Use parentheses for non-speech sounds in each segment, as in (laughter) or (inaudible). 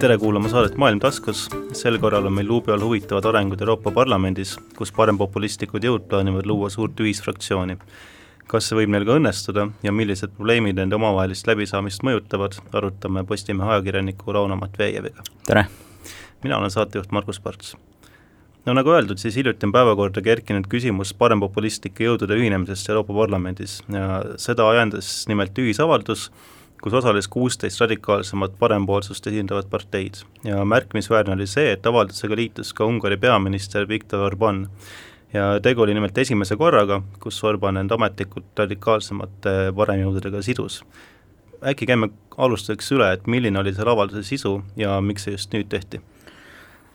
tere kuulama saadet Maailm taskus, sel korral on meil luubi all huvitavad arengud Euroopa Parlamendis, kus parempopulistlikud jõud plaanivad luua suurt ühisfraktsiooni. kas see võib neil ka õnnestuda ja millised probleemid nende omavahelist läbisaamist mõjutavad, arutame Postimehe ajakirjaniku Rauno Matvejeviga. tere! mina olen saatejuht Margus Parts. no nagu öeldud, siis hiljuti on päevakorda kerkinud küsimus paremopulistlike jõudude ühinemisest Euroopa Parlamendis ja seda ajendas nimelt ühisavaldus, kus osales kuusteist radikaalsemat parempoolsust esindavat parteid ja märkimisväärne oli see, et avaldusega liitus ka Ungari peaminister Viktor Orban. ja tegu oli nimelt esimese korraga, kus Orban end ametlikult radikaalsemate paremjõududega sidus. äkki käime alustuseks üle, et milline oli selle avalduse sisu ja miks see just nüüd tehti?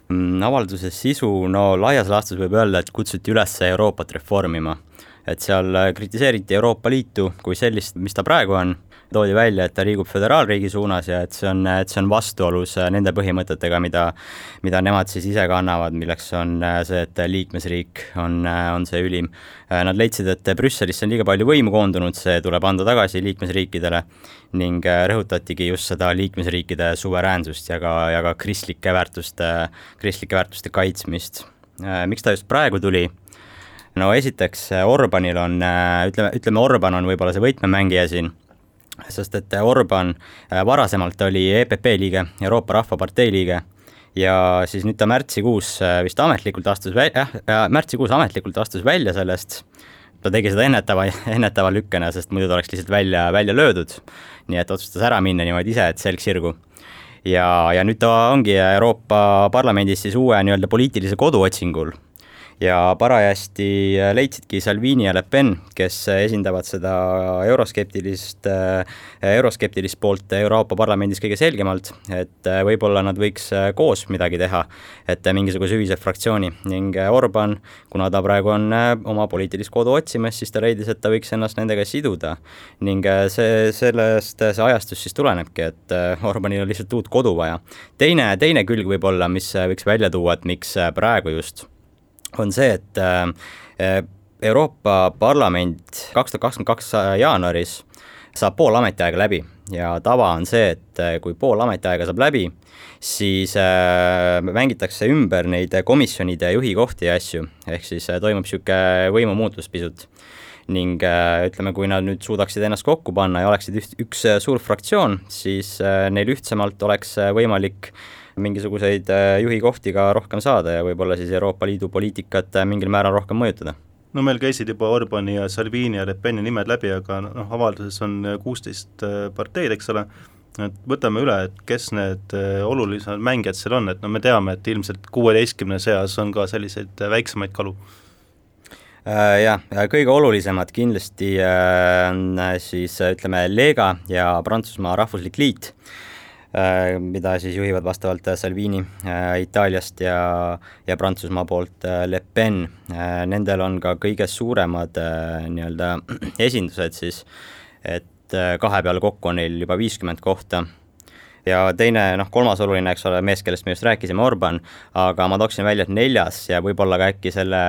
Mm, avalduse sisu, no laias laastus võib öelda, et kutsuti üles Euroopat reformima. Et seal kritiseeriti Euroopa Liitu kui sellist, mis ta praegu on toodi välja, et ta liigub föderaalriigi suunas ja et see on, et see on vastuolus äh, nende põhimõtetega, mida, mida nemad siis ise kannavad, milleks on äh, see, et liikmesriik on, äh, on see ülim. Nad leidsid, et Brüsselisse on liiga palju võimu koondunud, see tuleb anda tagasi liikmesriikidele ning rõhutatigi just seda liikmesriikide suveräänsust ja ka, ja ka kristlike väärtuste, kristlike väärtuste kaitsmist. miks ta just praegu tuli? No esiteks Orbanil on, ütleme, ütleme Orban on võib-olla see võtmemängija siin sest et Orban äh, varasemalt oli EPP liige, Euroopa Rahvapartei liige ja siis nüüd ta märtsikuus äh, vist ametlikult astus välja, jah, märtsikuus ametlikult astus välja sellest, ta tegi seda ennetava, (laughs) ennetava lükkena, sest muidu ta oleks lihtsalt välja, välja löödud. nii et otsustas ära minna niimoodi ise, et selg sirgu. ja, ja nüüd ta ongi Euroopa Parlamendis siis uue nii-öelda poliitilise kodu otsingul ja parajasti leidsidki Salvini ja Le Pen, kes esindavad seda euroskeptilist, euroskeptilist poolt Euroopa Parlamendis kõige selgemalt, et võib-olla nad võiks koos midagi teha, et mingisuguse ühise fraktsiooni ning Orban, kuna ta praegu on oma poliitilist kodu otsimas, siis ta leidis, et ta võiks ennast nendega siduda. ning see, sellest see ajastus siis tulenebki, et Orbanil on lihtsalt uut kodu vaja. teine, teine külg võib-olla, mis võiks välja tuua, et miks praegu just on see, et äh, Euroopa Parlament kaks tuhat kakskümmend kaks jaanuaris saab pool ametiaega läbi ja tava on see, et äh, kui pool ametiaega saab läbi, siis äh, mängitakse ümber neid komisjonide juhi kohti ja asju, ehk siis toimub niisugune võimumuutus pisut. ning ütleme, kui nad nüüd suudaksid ennast kokku panna ja oleksid üht, üks suur fraktsioon, siis neil ühtsemalt oleks võimalik mingisuguseid äh, juhikohti ka rohkem saada ja võib-olla siis Euroopa Liidu poliitikat äh, mingil määral rohkem mõjutada. No meil käisid juba Orbani ja Salvini ja Le Peni nimed läbi, aga noh, avalduses on kuusteist äh, parteid, eks ole, et võtame üle, et kes need olulisemad mängijad seal on, et no me teame, et ilmselt kuueteistkümne seas on ka selliseid väiksemaid kalu. Jah, kõige olulisemad kindlasti on siis ütleme, Lega ja Prantsusmaa Rahvuslik Liit mida siis juhivad vastavalt äh, Salvini äh, Itaaliast ja, ja Prantsusmaa poolt Le Pen. Nendel on ka kõige suuremad nii-öelda (clears throat) esindused siis, et kahe peale kokku on neil juba viiskümmend kohta. Ja teine, noh, kolmas oluline, eks ole, mees, kellest me just rääkisime, Orban, aga ma tooksin välja, et neljas ja võib-olla ka äkki selle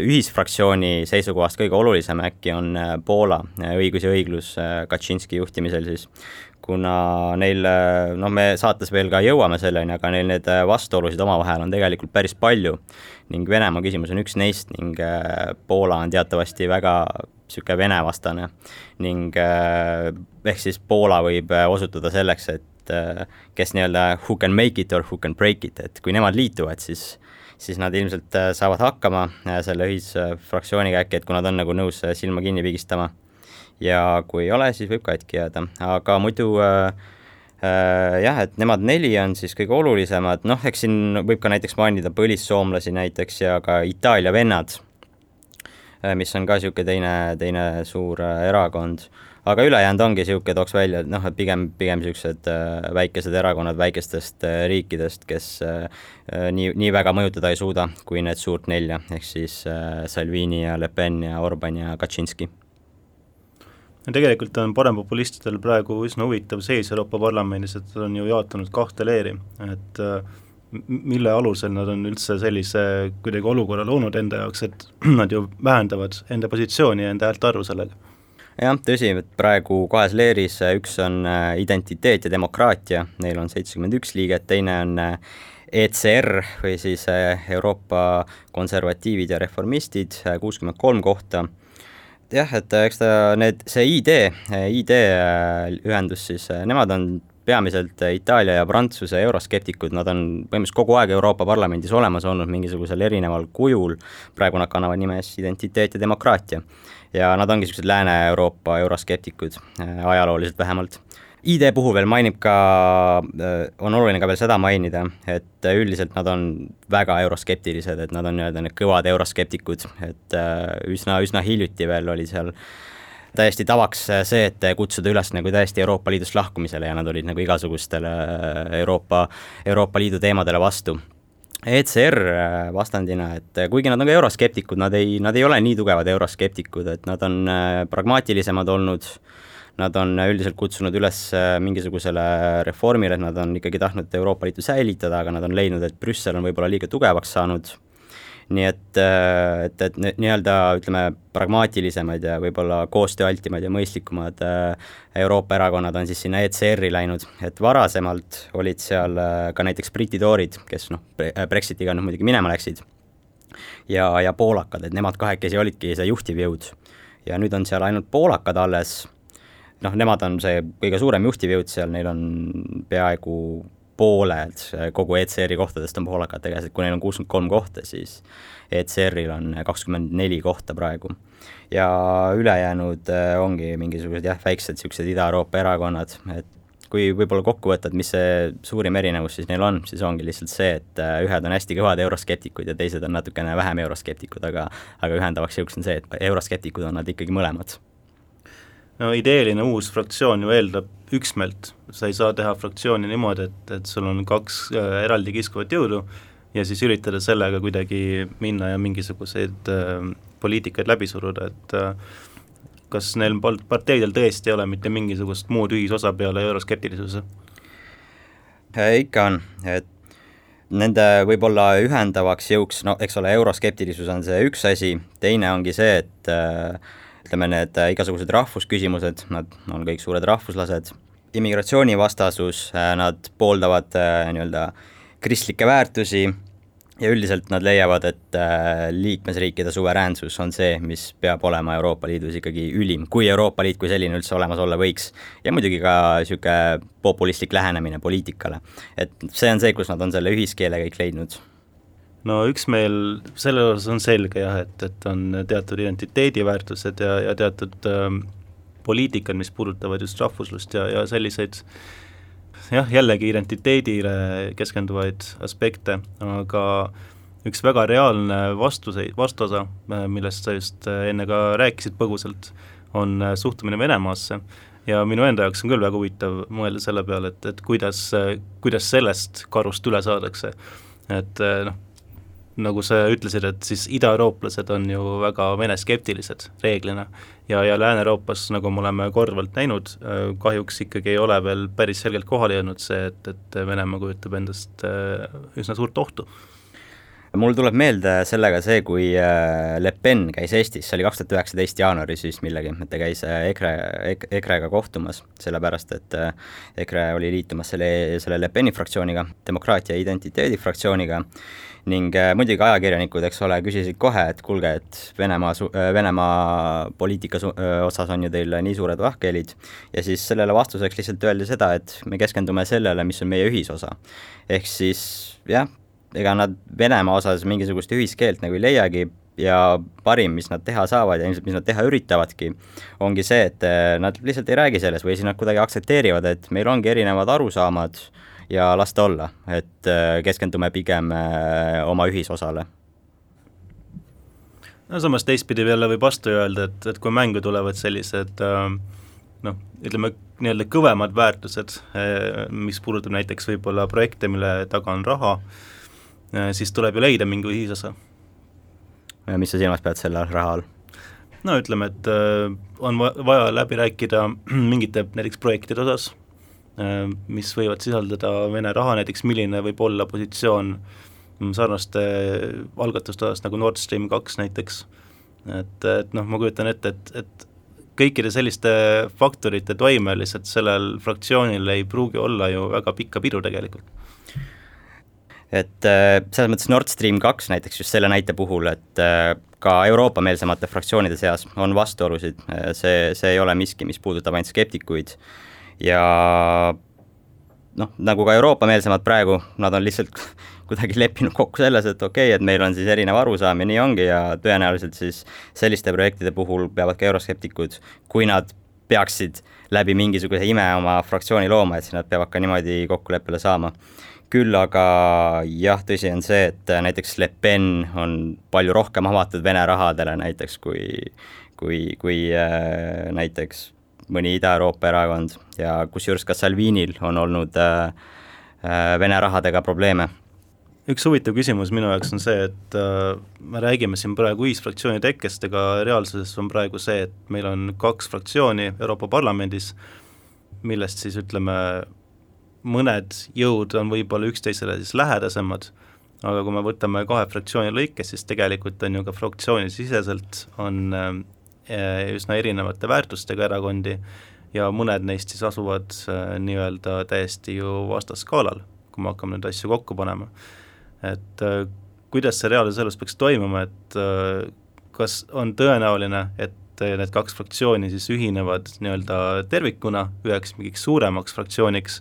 ühisfraktsiooni seisukohast kõige olulisem äkki on Poola õigus ja õiglus Kaczynski juhtimisel siis, kuna neil, noh, me saates veel ka jõuame selleni, aga neil need vastuolusid omavahel on tegelikult päris palju ning Venemaa küsimus on üks neist ning äh, Poola on teatavasti väga niisugune Vene-vastane ning äh, ehk siis Poola võib äh, osutuda selleks, et kes nii-öelda who can make it or who can break it, et kui nemad liituvad, siis siis nad ilmselt saavad hakkama selle ühisfraktsiooniga äkki, et kui nad on nagu nõus silma kinni pigistama ja kui ei ole, siis võib katki jääda, aga muidu äh, äh, jah, et nemad neli on siis kõige olulisemad, noh, eks siin võib ka näiteks mainida põlissoomlasi näiteks ja ka Itaalia vennad äh,, mis on ka niisugune teine, teine suur äh, erakond, aga ülejäänud ongi niisugune, tooks välja, et noh, et pigem, pigem niisugused väikesed erakonnad väikestest riikidest, kes nii, nii väga mõjutada ei suuda, kui need suurt nelja, ehk siis Salvini ja Le Pen ja Orban ja Kaczynski ja tegelikult on parempopulistidel praegu üsna huvitav seis Euroopa Parlamendis, et nad on ju jaotunud kahte leeri, et äh, mille alusel nad on üldse sellise kuidagi olukorra loonud enda jaoks, et (clears throat) nad ju vähendavad enda positsiooni ja enda häälte arvu sellega jah, tõsi, et praegu kahes leeris, üks on identiteet ja demokraatia, neil on seitsekümmend üks liiget, teine on ECR või siis Euroopa konservatiivid ja reformistid, kuuskümmend kolm kohta jah, et eks ta need, see ID, ID ühendus siis, nemad on peamiselt Itaalia ja Prantsuse euroskeptikud, nad on põhimõtteliselt kogu aeg Euroopa Parlamendis olemas olnud mingisugusel erineval kujul, praegu nad kannavad nime siis Identiteet ja demokraatia. ja nad ongi niisugused Lääne-Euroopa euroskeptikud, ajalooliselt vähemalt ID puhul veel mainib ka, äh, on oluline ka veel seda mainida, et üldiselt nad on väga euroskeptilised, et nad on nii-öelda need kõvad euroskeptikud, et äh, üsna, üsna hiljuti veel oli seal täiesti tavaks see, et kutsuda üles nagu täiesti Euroopa Liidust lahkumisele ja nad olid nagu igasugustele äh, Euroopa, Euroopa Liidu teemadele vastu. ECR vastandina, et kuigi nad on ka euroskeptikud, nad ei, nad ei ole nii tugevad euroskeptikud, et nad on pragmaatilisemad olnud äh, Nad on üldiselt kutsunud üles äh, mingisugusele reformile, et nad on ikkagi tahtnud Euroopa Liitu säilitada, aga nad on leidnud, et Brüssel on võib-olla liiga tugevaks saanud, nii et, äh, et, et nii-öelda ütleme, pragmaatilisemad ja võib-olla koostööaltimad ja mõistlikumad äh, Euroopa erakonnad on siis sinna ECR-i läinud, et varasemalt olid seal ka näiteks Briti toorid, kes noh, Brexitiga nüüd muidugi minema läksid, ja, ja poolakad, et nemad kahekesi olidki see juhtiv jõud. ja nüüd on seal ainult poolakad alles noh, nemad on see kõige suurem juhtiv jõud seal, neil on peaaegu pooled kogu ECR-i kohtadest on poolakate käes, et kui neil on kuuskümmend kolm kohta, siis ECR-il on kakskümmend neli kohta praegu. ja ülejäänud äh, ongi mingisugused jah, väiksed niisugused Ida-Euroopa erakonnad, et kui võib-olla kokku võtta, et mis see suurim erinevus siis neil on, siis ongi lihtsalt see, et äh, ühed on hästi kõvad euroskeptikud ja teised on natukene vähem euroskeptikud, aga aga ühendavaks jõuks on see, et euroskeptikud on nad ikkagi mõlemad no ideeline uus fraktsioon ju eeldab üksmeelt, sa ei saa teha fraktsiooni niimoodi, et, et sul on kaks äh, eraldi kiskuvat jõudu ja siis üritada sellega kuidagi minna ja mingisuguseid äh, poliitikaid läbi suruda, et äh, kas neil parteidel tõesti ei ole mitte mingisugust muud ühisosa peale euroskeptilisuse? Äh, ikka on, et nende võib-olla ühendavaks jõuks, no eks ole, euroskeptilisus on see üks asi, teine ongi see, et äh, ütleme, need äh, igasugused rahvusküsimused, nad on kõik suured rahvuslased, immigratsioonivastasus, äh, nad pooldavad äh, nii-öelda kristlikke väärtusi ja üldiselt nad leiavad, et liikmesriikide suveräänsus on see, mis peab olema Euroopa Liidus ikkagi ülim, kui Euroopa Liit kui selline üldse olemas olla võiks. ja muidugi ka niisugune populistlik lähenemine poliitikale. et see on see, kus nad on selle ühiskeele kõik leidnud no üksmeel selle osas on selge jah, et, et on teatud identiteediväärtused ja, ja teatud ähm, poliitikad, mis puudutavad just rahvuslust ja, ja selliseid jah, jällegi identiteedile keskenduvaid aspekte, aga üks väga reaalne vastuseid, vastuosa, äh, millest sa just äh, enne ka rääkisid põgusalt, on äh, suhtumine Venemaasse ja minu enda jaoks on küll väga huvitav mõelda selle peale, et, et kuidas, kuidas sellest karust üle saadakse. et noh, nagu sa ütlesid, et siis idaeurooplased on ju väga Vene-skeptilised reeglina. Ja, ja Lääne-Euroopas, nagu me oleme korduvalt näinud, äh, kahjuks ikkagi ei ole veel päris selgelt kohale jõudnud see, et, et Venemaa kujutab endast äh, üsna suurt ohtu. Mul tuleb meelde sellega see, kui äh, Le Pen käis Eestis, see oli kaks tuhat üheksateist jaanuaris vist millegagi, et ta käis EKRE, EKRE-ga kohtumas, sellepärast et EKRE oli liitumas selle, selle Le Peni fraktsiooniga, demokraatia ja identiteedi fraktsiooniga ning äh, muidugi ajakirjanikud, eks ole, küsisid kohe, et kuulge, et Venemaa äh, Venemaa poliitika äh, osas on ju teil nii suured vahkeelid, ja siis sellele vastuseks lihtsalt öeldi seda, et me keskendume sellele, mis on meie ühisosa. ehk siis jah, ega nad Venemaa osas mingisugust ühiskeelt nagu ei leiagi, ja parim, mis nad teha saavad ja ilmselt, mis nad teha üritavadki, ongi see, et nad lihtsalt ei räägi sellest või siis nad kuidagi aktsepteerivad, et meil ongi erinevad arusaamad ja las ta olla, et äh, keskendume pigem äh, oma ühisosale no samas teistpidi jälle võib vastu öelda, et, et kui mängu tulevad sellised äh, noh, ütleme nii-öelda kõvemad väärtused, mis puudutab näiteks võib-olla projekte, mille taga on raha, siis tuleb ju leida mingi ühisosa. mis sa silmas pead selle raha all? no ütleme, et on vaja läbi rääkida (clears throat) mingite näiteks projektide osas Äh, mis võivad sisaldada Vene raha, näiteks milline võib olla positsioon sarnaste algatuste osas nagu Nord Stream kaks näiteks. et, et noh, ma kujutan ette, et, et kõikide selliste faktorite toimel lihtsalt sellel fraktsioonil ei pruugi olla ju väga pikka pidu tegelikult. Et äh, selles mõttes Nord Stream kaks näiteks just selle näite puhul, et äh, ka Euroopa-meelsemate fraktsioonide seas on vastuolusid, see, see ei ole miski, mis puudutab ainult skeptikuid ja noh, nagu ka Euroopa-meelsemad praegu, nad on lihtsalt (laughs) kuidagi leppinud kokku selles, et okei okay,, et meil on siis erinev arusaam ja nii ongi ja tõenäoliselt siis selliste projektide puhul peavad ka euroskeptikud, kui nad peaksid läbi mingisuguse ime oma fraktsiooni looma, et siis nad peavad ka niimoodi kokkuleppele saama. Küll aga jah, tõsi on see, et näiteks Le Pen on palju rohkem avatud Vene rahadele näiteks kui, kui, kui äh, näiteks mõni Ida-Euroopa erakond ja kusjuures ka Salvinil on olnud äh, äh, Vene rahadega probleeme. üks huvitav küsimus minu jaoks on see, et äh, me räägime siin praegu ühisfraktsiooni tekkest, aga reaalsuses on praegu see, et meil on kaks fraktsiooni Euroopa Parlamendis, millest siis ütleme, mõned jõud on võib-olla üksteisele siis lähedasemad, aga kui me võtame kahe fraktsiooni lõikes, siis tegelikult on ju ka fraktsioonisiseselt on äh, üsna erinevate väärtustega erakondi ja mõned neist siis asuvad äh, nii-öelda täiesti ju vastasskaalal, kui me hakkame neid asju kokku panema. et äh, kuidas see reaalses elus peaks toimuma, et kas on tõenäoline, et need kaks fraktsiooni siis ühinevad nii-öelda tervikuna üheks mingiks suuremaks fraktsiooniks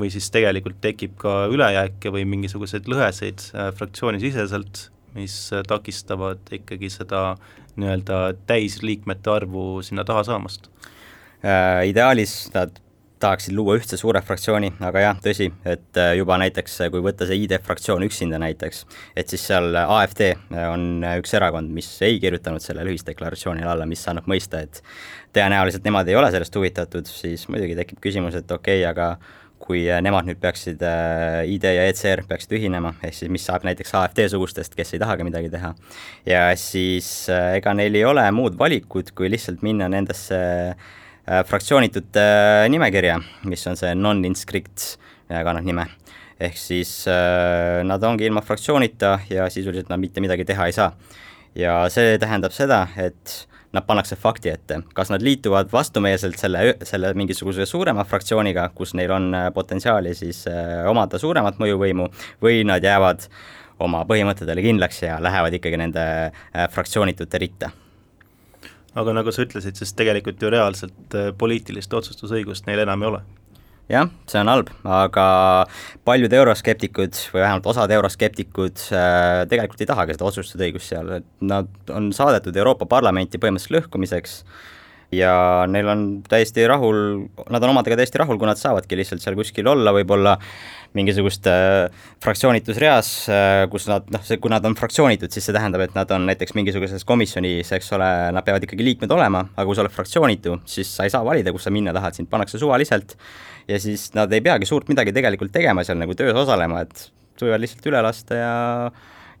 või siis tegelikult tekib ka ülejääke või mingisuguseid lõhesid fraktsioonisiseselt, mis äh, takistavad ikkagi seda nii-öelda täisliikmete arvu sinna taha saamast äh,? Ideaalis nad tahaksid luua ühtse suure fraktsiooni, aga jah, tõsi, et äh, juba näiteks kui võtta see ID fraktsioon üksinda näiteks, et siis seal AfD on üks erakond, mis ei kirjutanud sellele ühisdeklaratsioonile alla, mis annab mõista, et tõenäoliselt nemad ei ole sellest huvitatud, siis muidugi tekib küsimus, et okei okay,, aga kui äh, nemad nüüd peaksid, äh, ID ja ECR peaksid ühinema, ehk siis mis saab näiteks AfD-sugustest, kes ei tahagi midagi teha. ja siis äh, ega neil ei ole muud valikut, kui lihtsalt minna nendesse fraktsioonitute nimekirja, mis on see non-inscript, kannab nime. ehk siis nad ongi ilma fraktsioonita ja sisuliselt nad mitte midagi teha ei saa. ja see tähendab seda, et nad pannakse fakti ette, kas nad liituvad vastumeelselt selle, selle mingisuguse suurema fraktsiooniga, kus neil on äh, potentsiaali siis äh, omada suuremat mõjuvõimu, või nad jäävad oma põhimõtetele kindlaks ja lähevad ikkagi nende äh, fraktsioonitute ritta? Aga nagu sa ütlesid, siis tegelikult ju reaalselt poliitilist otsustusõigust neil enam ei ole jah, see on halb, aga paljud euroskeptikud või vähemalt osad euroskeptikud äh, tegelikult ei tahagi seda otsustusõigust seal, et nad on saadetud Euroopa Parlamenti põhimõtteliselt lõhkumiseks ja neil on täiesti rahul, nad on omadega täiesti rahul, kui nad saavadki lihtsalt seal kuskil olla, võib-olla mingisugust äh, fraktsioonitus reas äh,, kus nad noh, see, kui nad on fraktsioonitud, siis see tähendab, et nad on näiteks mingisuguses komisjonis, eks ole, nad peavad ikkagi liikmed olema, aga kui sa oled fraktsioonitu, siis sa ei saa valida, kus sa minna tahad, sind pannakse suvaliselt ja siis nad ei peagi suurt midagi tegelikult tegema seal nagu töös osalema, et võivad lihtsalt üle lasta ja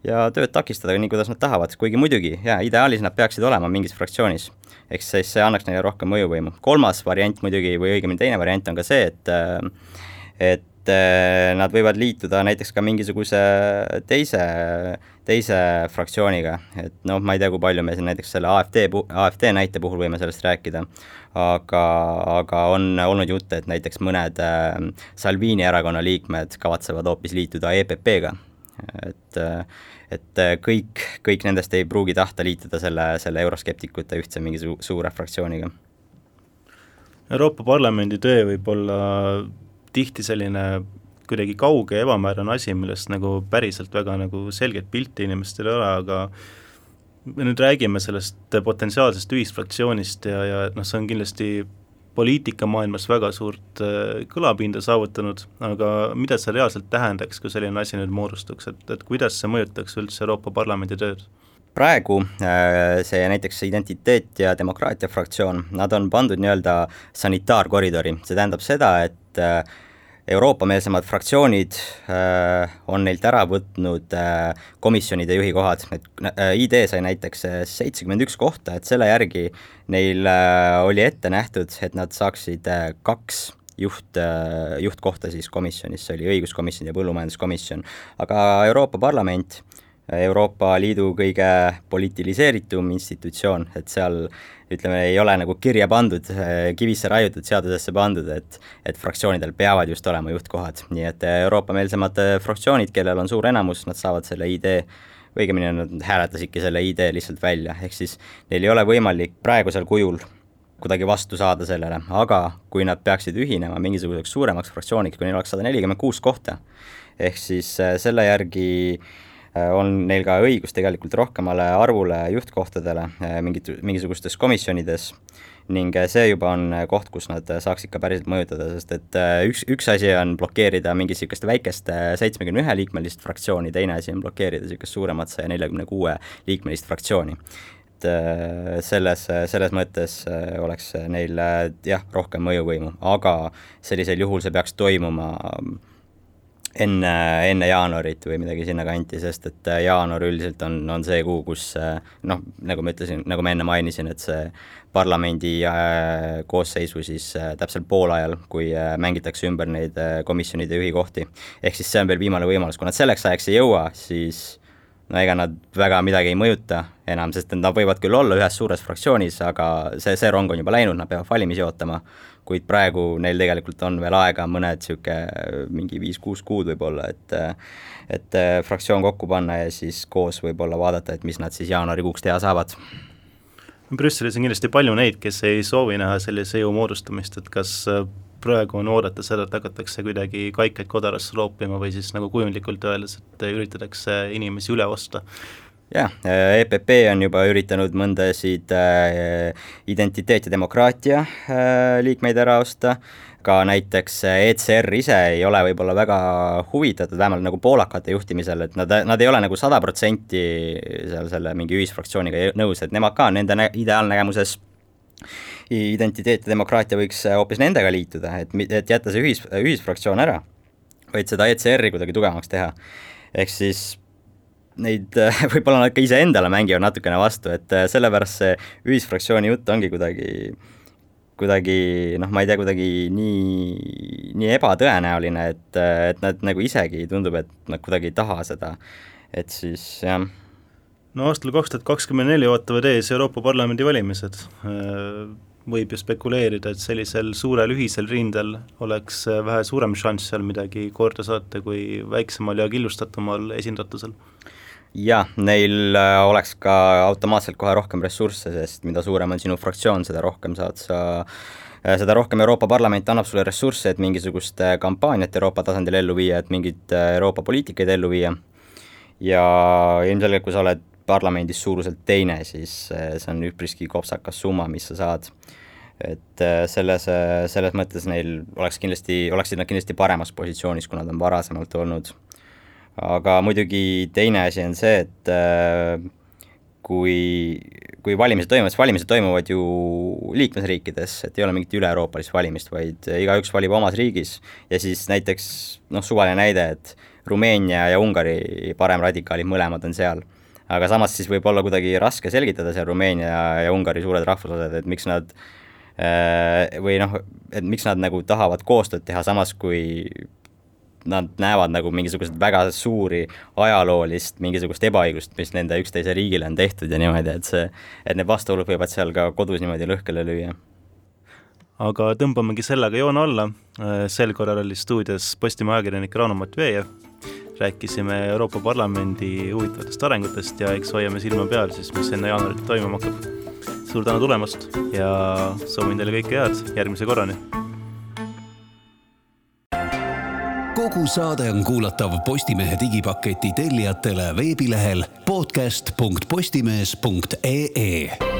ja tööd takistada nii, kuidas nad tahavad, kuigi muidugi, jaa, ideaalis nad peaksid olema mingis fraktsioonis. eks siis see annaks neile rohkem mõjuvõimu. kolmas variant muidugi, või õigemini teine variant on ka see, et et nad võivad liituda näiteks ka mingisuguse teise, teise fraktsiooniga, et noh, ma ei tea, kui palju me siin näiteks selle AfD, AfD näite puhul võime sellest rääkida, aga, aga on olnud jutte, et näiteks mõned äh, Salvini erakonna liikmed kavatsevad hoopis liituda EPP-ga, et et kõik, kõik nendest ei pruugi tahta liituda selle, selle euroskeptikute ühtse mingi su-, suure fraktsiooniga. Euroopa Parlamendi töö võib olla tihti selline kuidagi kauge ja ebamäärane asi, millest nagu päriselt väga nagu selget pilti inimestel ei ole, aga me nüüd räägime sellest potentsiaalsest ühisfraktsioonist ja, ja noh, see on kindlasti poliitikamaailmas väga suurt äh, kõlapinda saavutanud, aga mida see reaalselt tähendaks, kui selline asi nüüd moodustuks, et, et kuidas see mõjutaks üldse Euroopa Parlamendi tööd? praegu äh, see näiteks Identiteet ja Demokraatia fraktsioon, nad on pandud nii-öelda sanitaarkoridori, see tähendab seda, et äh, Euroopa-meelsemad fraktsioonid äh, on neilt ära võtnud äh, komisjonide juhi kohad, et äh, ID sai näiteks seitsekümmend üks kohta, et selle järgi neil äh, oli ette nähtud, et nad saaksid äh, kaks juht äh,, juhtkohta siis komisjonis, see oli õiguskomisjon ja põllumajanduskomisjon. aga Euroopa Parlament Euroopa Liidu kõige politiliseeritum institutsioon, et seal ütleme, ei ole nagu kirja pandud, kivisse raiutud, seadusesse pandud, et et fraktsioonidel peavad just olema juhtkohad, nii et Euroopa-meelsemad fraktsioonid, kellel on suur enamus, nad saavad selle idee õigemini nad hääletasidki selle idee lihtsalt välja, ehk siis neil ei ole võimalik praegusel kujul kuidagi vastu saada sellele, aga kui nad peaksid ühinema mingisuguseks suuremaks fraktsiooniks, kui neil oleks sada nelikümmend kuus kohta, ehk siis selle järgi äh, on neil ka õigus tegelikult rohkemale arvule juhtkohtadele äh, mingit, mingisugustes komisjonides. Ning see juba on koht, kus nad saaks ikka päriselt mõjutada, sest et üks, üks asi on blokeerida mingit niisugust väikest seitsmekümne ühe liikmelist fraktsiooni, teine asi on blokeerida niisugust suuremat saja neljakümne kuue liikmelist fraktsiooni. Et äh, selles, selles mõttes äh, oleks neil äh, jah, rohkem mõjuvõimu, aga sellisel juhul see peaks toimuma enne, enne jaanuarit või midagi sinnakanti, sest et jaanuar üldiselt on, on see kuu, kus noh, nagu ma ütlesin, nagu ma enne mainisin, et see parlamendi koosseisu siis täpselt poolajal, kui mängitakse ümber neid komisjonide juhi kohti. ehk siis see on veel viimane võimalus, kui nad selleks ajaks ei jõua, siis no ega nad väga midagi ei mõjuta enam, sest nad võivad küll olla ühes suures fraktsioonis, aga see, see rong on juba läinud, nad peavad valimisi ootama, kuid praegu neil tegelikult on veel aega mõned niisugune mingi viis-kuus kuud võib-olla, et et fraktsioon kokku panna ja siis koos võib-olla vaadata, et mis nad siis jaanuarikuuks teha saavad. Brüsselis on kindlasti palju neid, kes ei soovi näha sellise jõu moodustamist, et kas praegu on oodata seda, et hakatakse kuidagi kaikaid kodarasse loopima või siis nagu kujundlikult öeldes, et üritatakse inimesi üle osta. Jah, EPP on juba üritanud mõndasid äh, identiteet ja demokraatia äh, liikmeid ära osta, ka näiteks ECR ise ei ole võib-olla väga huvitatud, vähemalt nagu poolakate juhtimisel, et nad, nad ei ole nagu sada protsenti seal selle mingi ühisfraktsiooniga nõus, et nemad ka nende ideaalnägemuses identiteet ja demokraatia võiks äh, hoopis nendega liituda, et, et jätta see ühis, ühisfraktsioon ära, vaid seda ECR-i kuidagi tugevamaks teha. ehk siis neid äh, (laughs) võib-olla nad ka iseendale mängivad natukene vastu, et äh, sellepärast see ühisfraktsiooni jutt ongi kuidagi, kuidagi noh, ma ei tea, kuidagi nii, nii ebatõenäoline, et, et nad nagu isegi tundub, et nad kuidagi ei taha seda, et siis jah no aastal kaks tuhat kakskümmend neli ootavad ees Euroopa Parlamendi valimised võib ju spekuleerida, et sellisel suurel ühisel rindel oleks äh, vähe suurem šanss seal midagi korda saata kui väiksemal ja killustatumal esindatusel. jah, neil äh, oleks ka automaatselt kohe rohkem ressursse, sest mida suurem on sinu fraktsioon, seda rohkem saad sa äh, seda rohkem Euroopa Parlament annab sulle ressursse, et mingisugust kampaaniat Euroopa tasandil ellu viia, et mingeid Euroopa poliitikaid ellu viia. ja ilmselgelt, kui sa oled parlamendis suuruselt teine, siis eh, see on üpriski kopsakas summa, mis sa saad. et eh, selles, eh, selles mõttes neil oleks kindlasti, oleksid nad kindlasti paremas positsioonis, kui nad on varasemalt olnud. aga muidugi teine asi on see, et kui, kui valimised toimuvad, siis valimised toimuvad ju liikmesriikides, et ei ole mingit üle-euroopalist valimist, vaid igaüks valib omas riigis ja siis näiteks noh, suvaline näide, et Rumeenia ja Ungari paremradikaalid mõlemad on seal aga samas siis võib olla kuidagi raske selgitada seal Rumeenia ja Ungari suured rahvuslased, et miks nad äh, või noh, et miks nad nagu tahavad koostööd teha, samas kui nad näevad nagu mingisuguseid väga suuri ajaloolist mingisugust ebaõiglust, mis nende üksteise riigile on tehtud ja niimoodi, et see, et need vastuolud võivad seal ka kodus niimoodi lõhkele lüüa. aga tõmbamegi sellega joone alla, äh, sel korral oli stuudios Postimehe ajakirjanik Rauno Matvejev rääkisime Euroopa Parlamendi huvitavatest arengutest ja eks hoiame silma peal siis, mis enne jaanuarit toimuma hakkab. suur tänu tulemast ja soovin teile kõike head, järgmise korrani! kogu saade on kuulatav Postimehe digipaketi tellijatele veebilehel podcast.postimees.ee